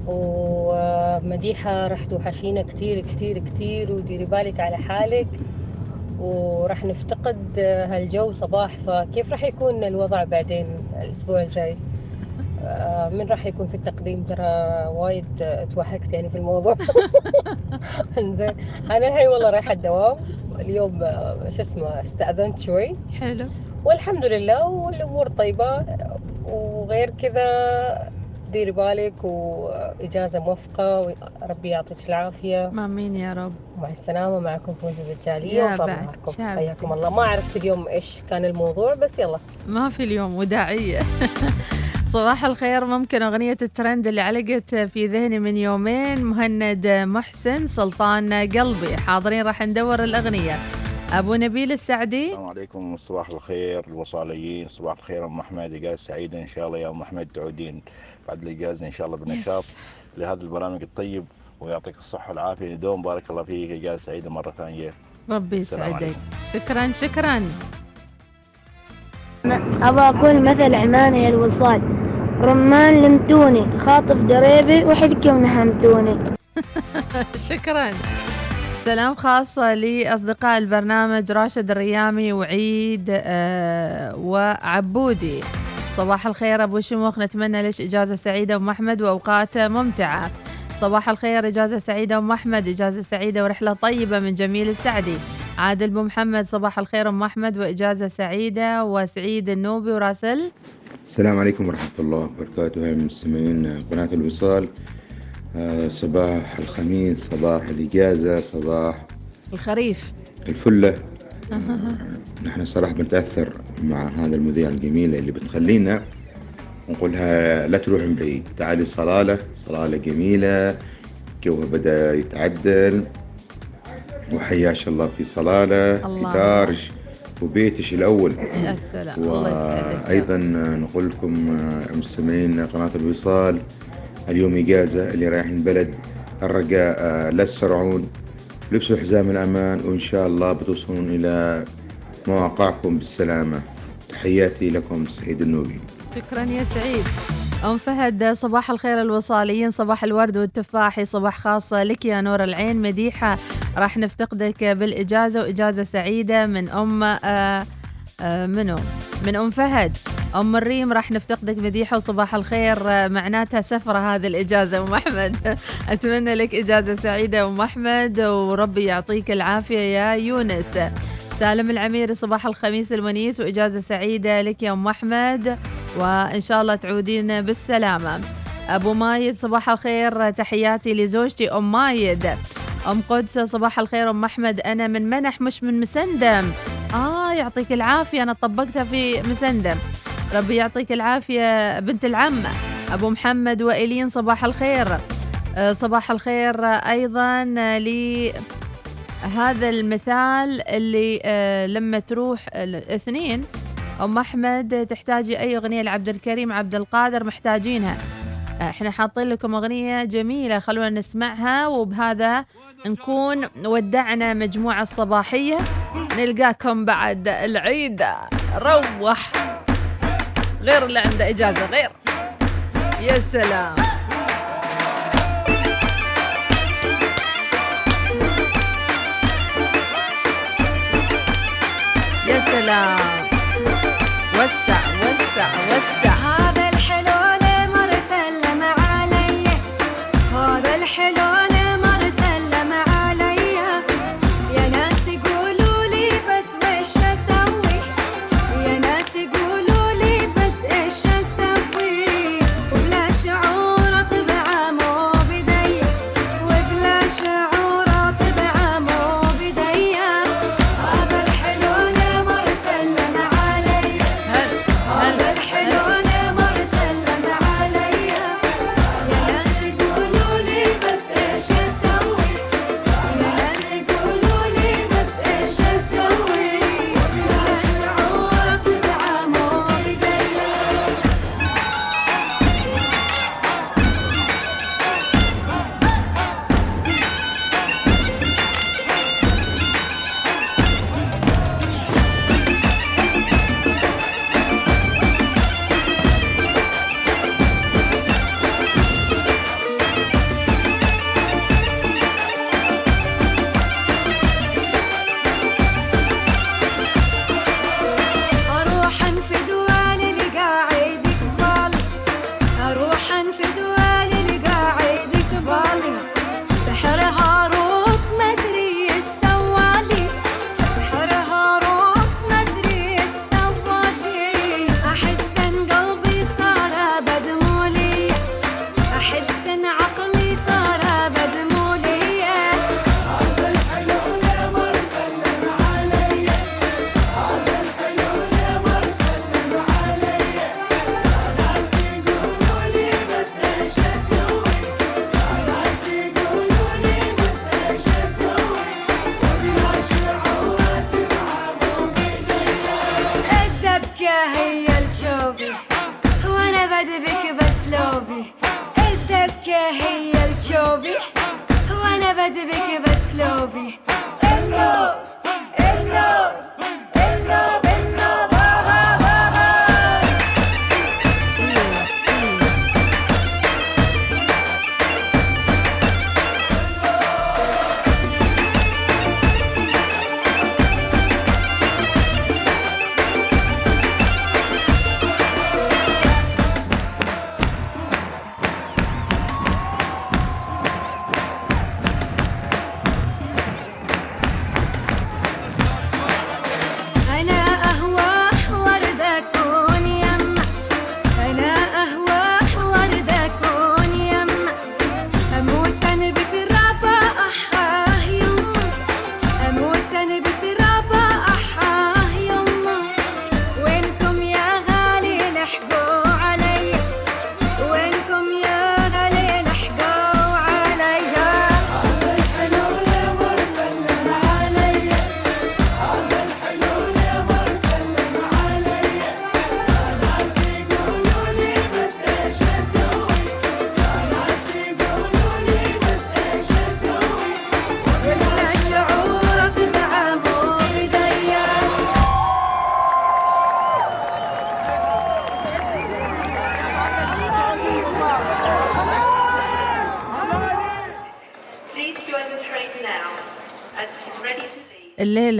Speaker 21: ومديحة راح توحشينا كتير كتير كتير. وديري بالك على حالك. وراح نفتقد هالجو صباح فكيف راح يكون الوضع بعدين الأسبوع الجاي؟ آه، من راح يكون في التقديم؟ ترى وايد توهقت يعني في الموضوع. إنزين أنا الحين والله رايحة الدوام. اليوم آه، شو اسمه استأذنت شوي.
Speaker 2: حلو.
Speaker 21: والحمد لله والأمور طيبة. وغير كذا ديري بالك وإجازة موفقة وربي يعطيك العافية.
Speaker 2: آمين يا رب.
Speaker 21: مع السلامة معكم فوز الزجالية
Speaker 2: يا
Speaker 21: وطال
Speaker 2: بعد
Speaker 21: نهاركم. حياكم الله. ما عرفت اليوم إيش كان الموضوع بس يلا.
Speaker 2: ما في اليوم وداعية. صباح الخير. ممكن أغنية الترند اللي علقت في ذهني من يومين. مهند محسن سلطان قلبي. حاضرين راح ندور الأغنية. أبو نبيل السعدي.
Speaker 22: السلام عليكم. صباح الخير. الوصاليين. صباح الخير أم أحمد. اجازه سعيده إن شاء الله يا أم أحمد تعودين. بعد الاجازه إن شاء الله بنشاط لهذا البرنامج الطيب ويعطيك الصحة والعافية. دوم بارك الله فيك. اجازه سعيده مرة ثانية.
Speaker 2: ربي يسعدك. شكرا شكرا.
Speaker 19: أبى أقول مثل عمان هي الوصال. رمان لمتوني خاطف دريبي وحدكم نهمتوني.
Speaker 2: شكرا. سلام خاص لأصدقاء البرنامج راشد الريامي وعيد آه وعبودي. صباح الخير أبو شموخ. نتمنى لك إجازة سعيدة أم أحمد وأوقات ممتعة. صباح الخير إجازة سعيدة أم أحمد إجازة سعيدة ورحلة طيبة من جميل السعدي. عادل بو محمد صباح الخير أم أحمد وإجازة سعيدة وسعيد النوبي وراسل.
Speaker 23: السلام عليكم ورحمة الله وبركاته. أهلا مستمعين قناة الوصال آه، صباح الخميس صباح الإجازة صباح
Speaker 2: الخريف.
Speaker 23: الفلة. نحن صراحة بنتأثر مع هذا المذيع الجميلة اللي بتخلينا ونقولها لا تروح من بعيد. تعالي صلالة صلالة جميلة جوها بدأ يتعدل. وحياش الله في صلالة
Speaker 2: الله.
Speaker 23: في دارج وبيتش الأول.
Speaker 2: يا سلام
Speaker 23: وأيضا نقول لكم آه، مستمعين قناة الوصال اليوم إجازة اللي رايحين بلد الرجاء آه، لا تسرعون. لبسوا حزام الامان وإن شاء الله بتوصلون إلى مواقعكم بالسلامة. تحياتي لكم سعيد النوبي.
Speaker 2: شكرا يا سعيد. أم فهد صباح الخير الوصاليين صباح الورد والتفاحي صباح خاص لك يا نور العين. مديحة راح نفتقدك بالإجازة وإجازة سعيدة من أم آه آه منو؟ من أم فهد. أم الريم راح نفتقدك مديحة وصباح الخير. معناتها سفرة هذه الإجازة أم أحمد. أتمنى لك إجازة سعيدة أم أحمد وربي يعطيك العافية يا يونس. سالم العميري صباح الخميس الونيس وإجازة سعيدة لك يا أم أحمد. وإن شاء الله تعودين بالسلامة. أبو مايد صباح الخير. تحياتي لزوجتي أم مايد. أم قدس صباح الخير أم أحمد. أنا من منح مش من مسندم. آه يعطيك العافية. أنا طبقتها في مسندم. ربي يعطيك العافية بنت العم أبو محمد وإلين صباح الخير. آه، صباح الخير أيضا لي هذا المثال اللي آه، لما تروح الاثنين أم أحمد تحتاجي أي أغنية لعبد الكريم عبد القادر محتاجينها. آه، إحنا حاطين لكم أغنية جميلة خلونا نسمعها وبهذا نكون ودعنا مجموعة الصباحية. نلقاكم بعد العيد. روح! غير اللي عنده إجازة غير. يا سلام. يا سلام. وسع وسع وسع.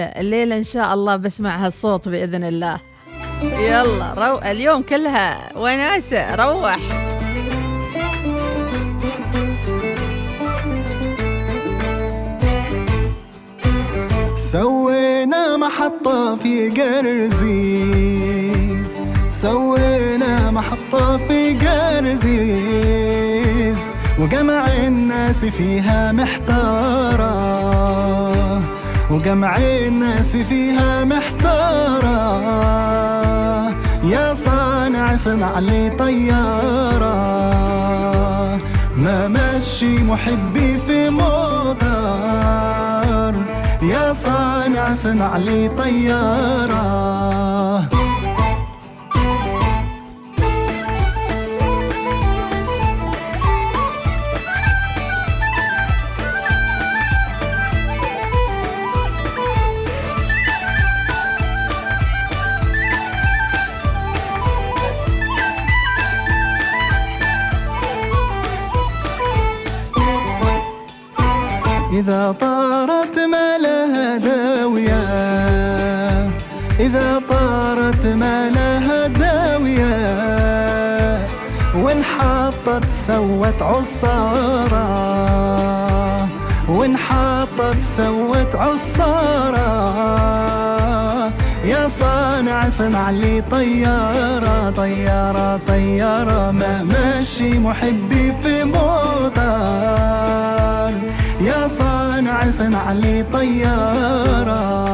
Speaker 2: الليلة إن شاء الله بسمع هالصوت بإذن الله. يلا رو... اليوم كلها وناسة روح.
Speaker 10: سوينا محطة في قرزيز سوينا محطة في قرزيز وجمع الناس فيها محتارة. وجمع الناس فيها محتارة. يا صانع صنع لي طيارة. ما مشي محبي في موتر. يا صانع صنع لي طيارة. إذا طارت ما لها داوية إذا طارت ما لها داوية وانحطت سوت عصارة وانحطت سوت عصارة. يا صانع صنع لي طيارة طيارة طيارة ما ماشي محبي في يا صانع صنع لي طيارة.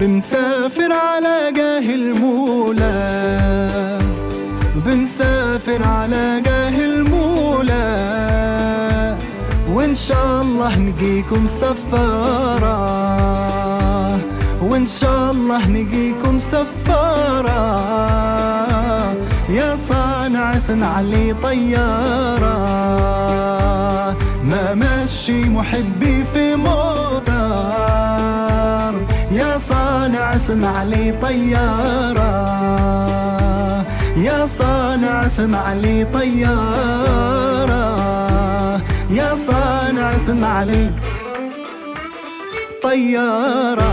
Speaker 10: بنسافر على نجيكم سفارة. وإن شاء الله نجيكم سفارة. يا صانع صنع لي طيارة. ما مشي محبي في موتر. يا صانع صنع لي طيارة. يا صانع صنع لي طيارة. يا صانع صنع لي طيارة.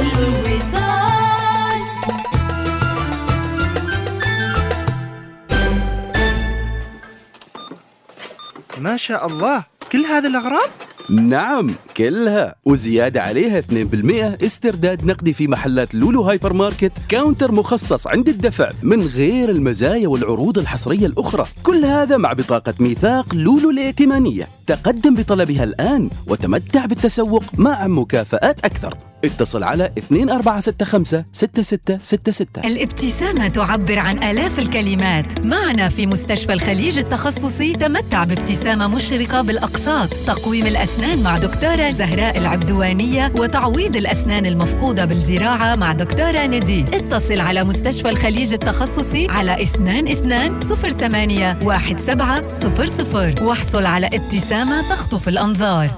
Speaker 24: الوصال.
Speaker 25: ما شاء الله كل هذه الأغراض؟
Speaker 26: نعم.
Speaker 25: كلها وزيادة عليها 2% استرداد نقدي في محلات لولو هايبر ماركت counter مخصص عند الدفع من غير المزايا والعروض الحصرية الأخرى. كل هذا مع بطاقة ميثاق لولو الائتمانية. تقدم بطلبها الآن وتمتع بالتسوق مع مكافآت أكثر. اتصل على 2465 6666
Speaker 8: الابتسامة تعبر عن آلاف الكلمات. معنا في مستشفى الخليج التخصصي تمتع بابتسامة مشرقة بالأقساط. تقويم الأسنان مع دكتورة زهراء العبدوانية وتعويض الأسنان المفقودة بالزراعة مع دكتورة ندي اتصل على مستشفى الخليج التخصصي على 22 08 1700 واحصل على ابتسامة تخطف الأنظار.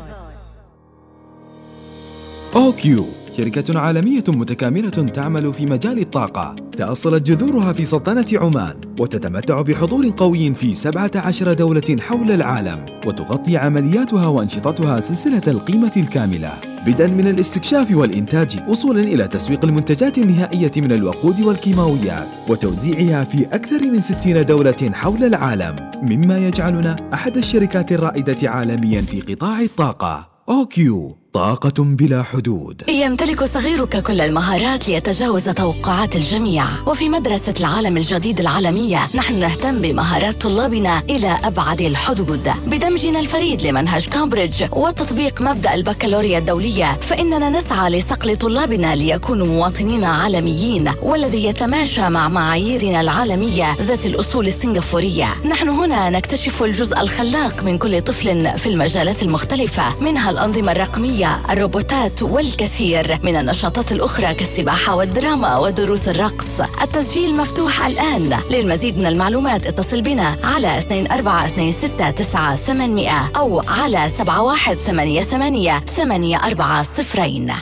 Speaker 26: أوكيو. شركة عالمية متكاملة تعمل في مجال الطاقة. تأصلت جذورها في سلطنة عمان وتتمتع بحضور قوي في 17 دولة حول العالم وتغطي عملياتها وأنشطتها سلسلة القيمة الكاملة. بدءا من الاستكشاف والإنتاج وصولا إلى تسويق المنتجات النهائية من الوقود والكيماويات وتوزيعها في أكثر من 60 دولة حول العالم. مما يجعلنا أحد الشركات الرائدة عالميا في قطاع الطاقة أوكيو. طاقة بلا حدود.
Speaker 27: يمتلك صغيرك كل المهارات ليتجاوز توقعات الجميع. وفي مدرسة العالم الجديد العالمية نحن نهتم بمهارات طلابنا إلى أبعد الحدود. بدمجنا الفريد لمنهج كامبريدج وتطبيق مبدأ البكالوريا الدولية فإننا نسعى لصقل طلابنا ليكونوا مواطنين عالميين والذي يتماشى مع معاييرنا العالمية ذات الأصول السنغافورية. نحن هنا نكتشف الجزء الخلاق من كل طفل في المجالات المختلفة منها الأنظمة الرقمية الروبوتات والكثير من النشاطات الأخرى كالسباحة والدراما ودروس الرقص. التسجيل مفتوح الآن. للمزيد من المعلومات اتصل بنا على 2426 أو على 7188 840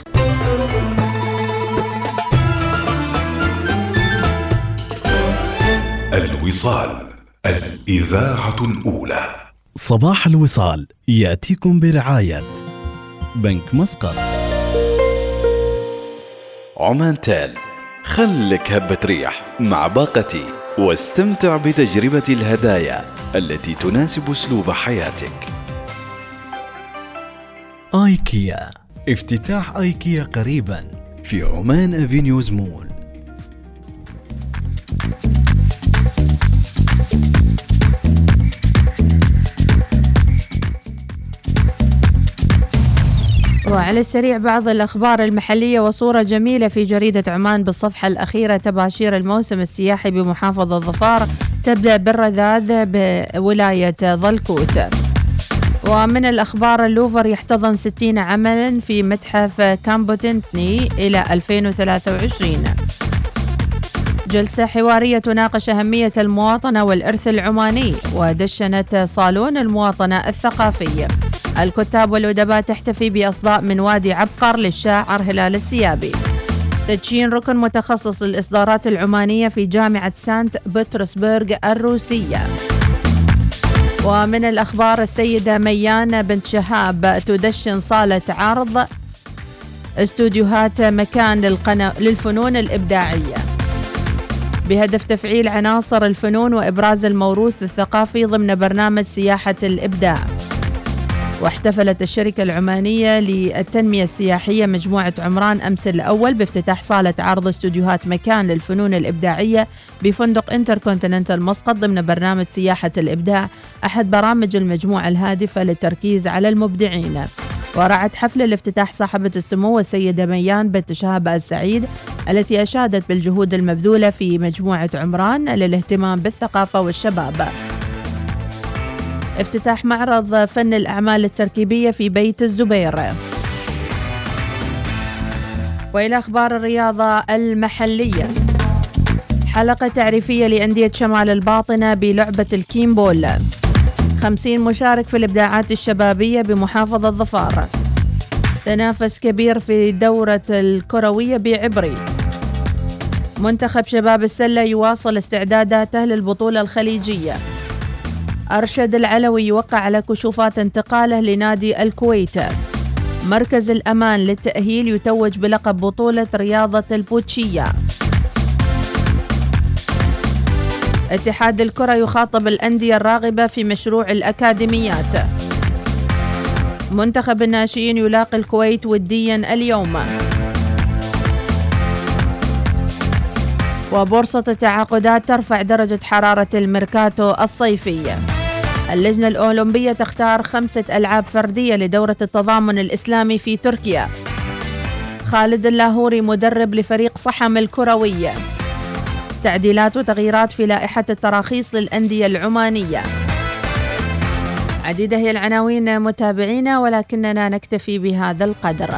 Speaker 1: الوصال الإذاعة الأولى.
Speaker 12: صباح الوصال يأتيكم برعاية بنك مسقط.
Speaker 13: عمان تال خلك هبة ريح مع باقتي واستمتع بتجربة الهدايا التي تناسب أسلوب حياتك.
Speaker 12: آيكيا افتتاح آيكيا قريبا في عمان أفينيوز مول.
Speaker 2: وعلى السريع بعض الأخبار المحلية وصورة جميلة في جريدة عمان بالصفحة الأخيرة. تباشير الموسم السياحي بمحافظة ظفار تبدأ بالرذاذ بولاية ظلكوت. ومن الأخبار اللوفر يحتضن 60 عملا في متحف كامبوتنتني إلى 2023 جلسة حوارية تناقش أهمية المواطنة والإرث العماني ودشنت صالون المواطنة الثقافي. الكتاب والأدباء تحتفي بأصداء من وادي عبقر للشاعر هلال السيابي. تدشين ركن متخصص للإصدارات العمانية في جامعة سانت بطرسبرغ الروسية. ومن الأخبار السيدة ميان بنت شهاب تدشن صالة عرض استوديوهات مكان. للفنون الإبداعية. بهدف تفعيل عناصر الفنون وإبراز الموروث الثقافي ضمن برنامج سياحة الإبداع. واحتفلت الشركة العمانية للتنمية السياحية مجموعة عمران أمس الأول بافتتاح صالة عرض استوديوهات مكان للفنون الإبداعية بفندق انتركونتيننتال مسقط ضمن برنامج سياحة الإبداع. أحد برامج المجموعة الهادفة للتركيز على المبدعين. ورعت حفل الافتتاح صاحبة السمو السيدة ميان بنت شهاب السعيد التي أشادت بالجهود المبذولة في مجموعة عمران للاهتمام بالثقافة والشباب. افتتاح معرض فن الأعمال التركيبية في بيت الزبير. وإلى أخبار الرياضة المحلية. حلقة تعريفية لأندية شمال الباطنة بلعبة الكيمبول. خمسين مشارك في الإبداعات الشبابية بمحافظة ظفار تنافس كبير في دورة الكروية بعبري. منتخب شباب السلة يواصل استعداداته للبطولة الخليجية. أرشد العلوي يوقع على كشوفات انتقاله لنادي الكويت. مركز الأمان للتأهيل يتوج بلقب بطولة رياضة البوتشية. اتحاد الكرة يخاطب الأندية الراغبة في مشروع الأكاديميات. منتخب الناشئين يلاقي الكويت وديا اليوم. وبورصة التعاقدات ترفع درجة حرارة الميركاتو الصيفية اللجنة الأولمبية تختار خمسة ألعاب فردية لدورة التضامن الإسلامي في تركيا. خالد اللاهوري مدرب لفريق صحم الكروية تعديلات وتغييرات في لائحة التراخيص للأندية العمانية. عديدة هي العناوين متابعينا ولكننا نكتفي بهذا القدر.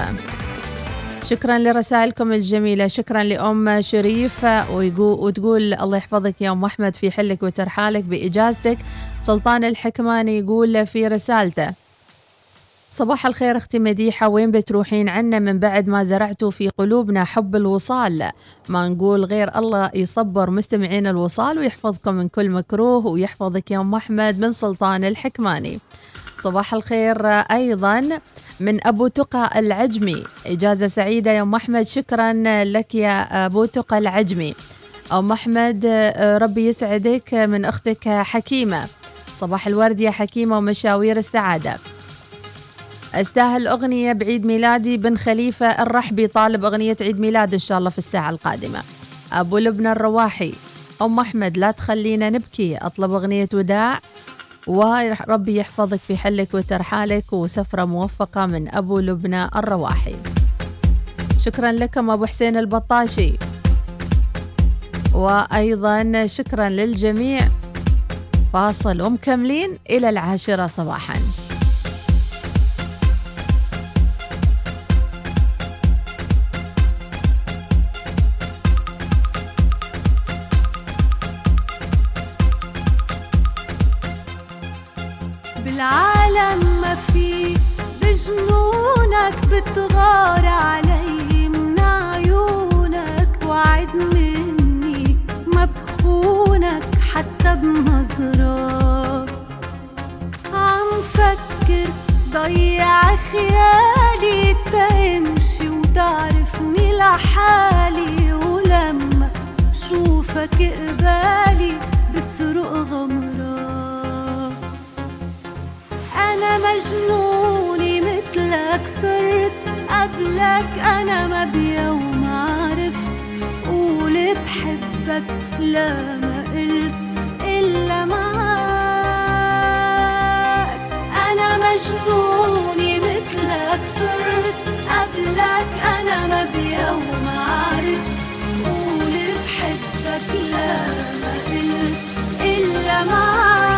Speaker 2: شكرا لرسائلكم الجميلة. شكرا لأم شريف. وتقول الله يحفظك يا أم أحمد في حلك وترحالك بإجازتك. سلطان الحكماني يقول في رسالته صباح الخير أختي مديحة. وين بتروحين؟ عنا من بعد ما زرعتوا في قلوبنا حب الوصال. ما نقول غير الله يصبر مستمعين الوصال ويحفظكم من كل مكروه ويحفظك يا أم أحمد من سلطان الحكماني. صباح الخير أيضا من أبو تقى العجمي. إجازة سعيدة يا أم أحمد. شكرا لك يا أبو تقى العجمي. أم أحمد ربي يسعدك من أختك حكيمة. صباح الورد يا حكيمة ومشاوير السعادة. أستاهل أغنية بعيد ميلادي بن خليفة الرحبي طالب أغنية عيد ميلاد إن شاء الله في الساعة القادمة. أبو لبنى الرواحي أم أحمد لا تخلينا نبكي أطلب أغنية وداع. وربي يحفظك في حلك وترحالك وسفرة موفقة من أبو لبنى الرواحي. شكرا لكم أبو حسين البطاشي. وأيضا شكرا للجميع. فاصل ومكملين إلى العاشرة صباحاً.
Speaker 28: بجنونك بتغار علي من عيونك وعد مني. ما بخونك حتى بنظرة عم فكر ضيع خيالي تمشي وتعرفني لحالي. ولما شوفك قبالي بسرق غمرة. أنا صرت قبلك أنا ما بيوم عرفت قول بحبك لا ما قلت إلا معاك. أنا مجنوني مثلك صرت قبلك أنا ما بيوم عرفت قول بحبك لا ما قلت إلا معاك.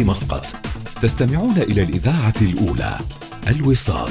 Speaker 1: مسقط. تستمعون إلى الإذاعة الأولى الوصال.